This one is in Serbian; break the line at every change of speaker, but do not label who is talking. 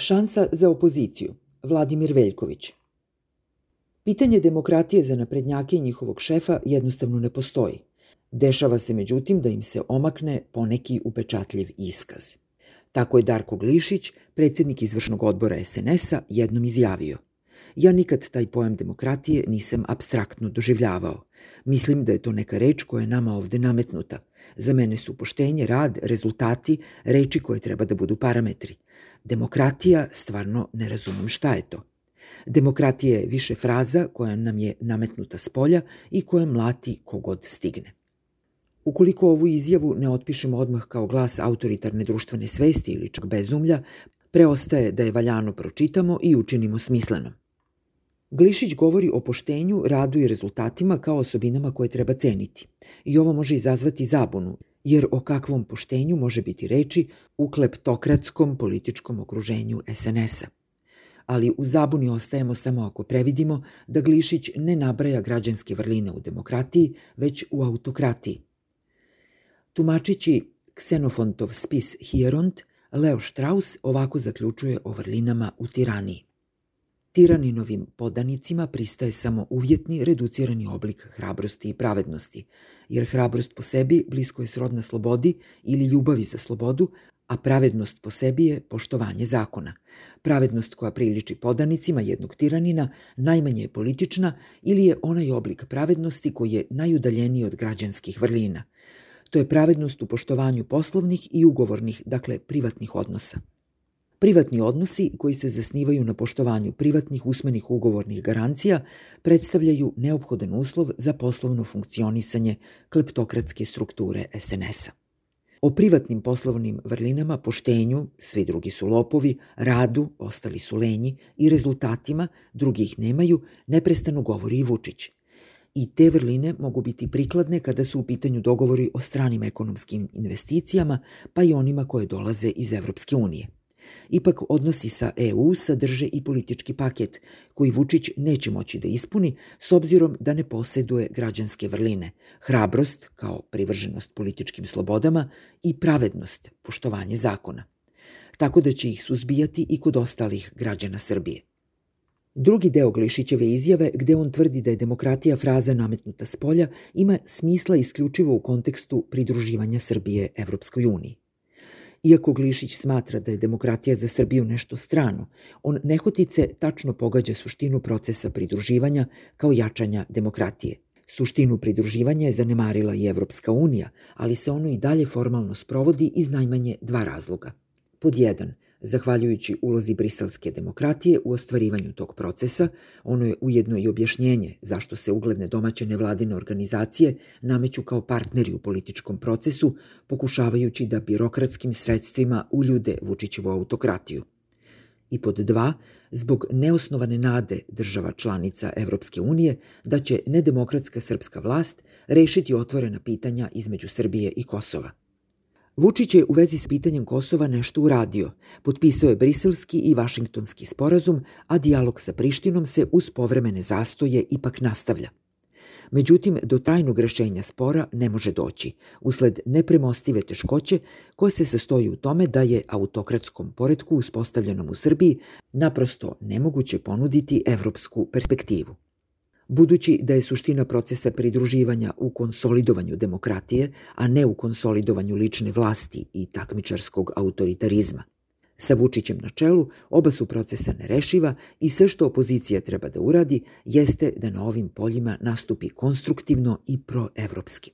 Šansa za opoziciju. Vladimir Veljković. Pitanje demokratije za naprednjake i njihovog šefa jednostavno ne postoji. Dešava se međutim da im se omakne poneki upečatljiv iskaz. Tako je Darko Glišić, predsednik izvršnog odbora SNS-a, jednom izjavio – Ja nikad taj pojam demokratije nisam abstraktno doživljavao. Mislim da je to neka reč koja je nama ovde nametnuta. Za mene su poštenje, rad, rezultati, reči koje treba da budu parametri. Demokratija, stvarno ne razumem šta je to. Demokratija je više fraza koja nam je nametnuta s polja i koja mlati kogod stigne. Ukoliko ovu izjavu ne otpišemo odmah kao glas autoritarne društvene svesti ili čak bezumlja, preostaje da je valjano pročitamo i učinimo smislenom. Glišić govori o poštenju, radu i rezultatima kao osobinama koje treba ceniti. I ovo može izazvati zabunu, jer o kakvom poštenju može biti reči u kleptokratskom političkom okruženju SNS-a. Ali u zabuni ostajemo samo ako previdimo da Glišić ne nabraja građanske vrline u demokratiji, već u autokratiji. Tumačići Ksenofontov spis Hieront, Leo Strauss ovako zaključuje o vrlinama u tiraniji. Tiraninovim podanicima pristaje samo uvjetni, reducirani oblik hrabrosti i pravednosti, jer hrabrost po sebi blisko je srodna slobodi ili ljubavi za slobodu, a pravednost po sebi je poštovanje zakona. Pravednost koja priliči podanicima jednog tiranina najmanje je politična ili je onaj oblik pravednosti koji je najudaljeniji od građanskih vrlina. To je pravednost u poštovanju poslovnih i ugovornih, dakle privatnih odnosa. Privatni odnosi koji se zasnivaju na poštovanju privatnih usmenih ugovornih garancija predstavljaju neophodan uslov za poslovno funkcionisanje kleptokratske strukture SNS-a. O privatnim poslovnim vrlinama, poštenju, svi drugi su lopovi, radu, ostali su lenji i rezultatima, drugi ih nemaju, neprestano govori i Vučić. I te vrline mogu biti prikladne kada su u pitanju dogovori o stranim ekonomskim investicijama, pa i onima koje dolaze iz Evropske unije. Ipak odnosi sa EU sadrže i politički paket koji Vučić neće moći da ispuni s obzirom da ne poseduje građanske vrline, hrabrost kao privrženost političkim slobodama i pravednost, poštovanje zakona. Tako da će ih suzbijati i kod ostalih građana Srbije. Drugi deo Glišićeve izjave, gde on tvrdi da je demokratija fraza nametnuta s polja, ima smisla isključivo u kontekstu pridruživanja Srbije Evropskoj uniji. Iako Glišić smatra da je demokratija za Srbiju nešto strano, on nehotice tačno pogađa suštinu procesa pridruživanja kao jačanja demokratije. Suštinu pridruživanja je zanemarila i Evropska unija, ali se ono i dalje formalno sprovodi iz najmanje dva razloga. Pod jedan, Zahvaljujući ulozi briselske demokratije u ostvarivanju tog procesa, ono je ujedno i objašnjenje zašto se ugledne domaće nevladine organizacije nameću kao partneri u političkom procesu, pokušavajući da birokratskim sredstvima uljude Vučićevu autokratiju. I pod dva, zbog neosnovane nade država članica Evropske unije da će nedemokratska srpska vlast rešiti otvorena pitanja između Srbije i Kosova. Vučić je u vezi s pitanjem Kosova nešto uradio. Potpisao je briselski i vašingtonski sporazum, a dijalog sa Prištinom se uz povremene zastoje ipak nastavlja. Međutim, do trajnog rešenja spora ne može doći, usled nepremostive teškoće koja se sastoji u tome da je autokratskom poredku uspostavljenom u Srbiji naprosto nemoguće ponuditi evropsku perspektivu. Budući da je suština procesa pridruživanja u konsolidovanju demokratije, a ne u konsolidovanju lične vlasti i takmičarskog autoritarizma. Sa Vučićem na čelu oba su procesa nerešiva i sve što opozicija treba da uradi jeste da na ovim poljima nastupi konstruktivno i proevropski.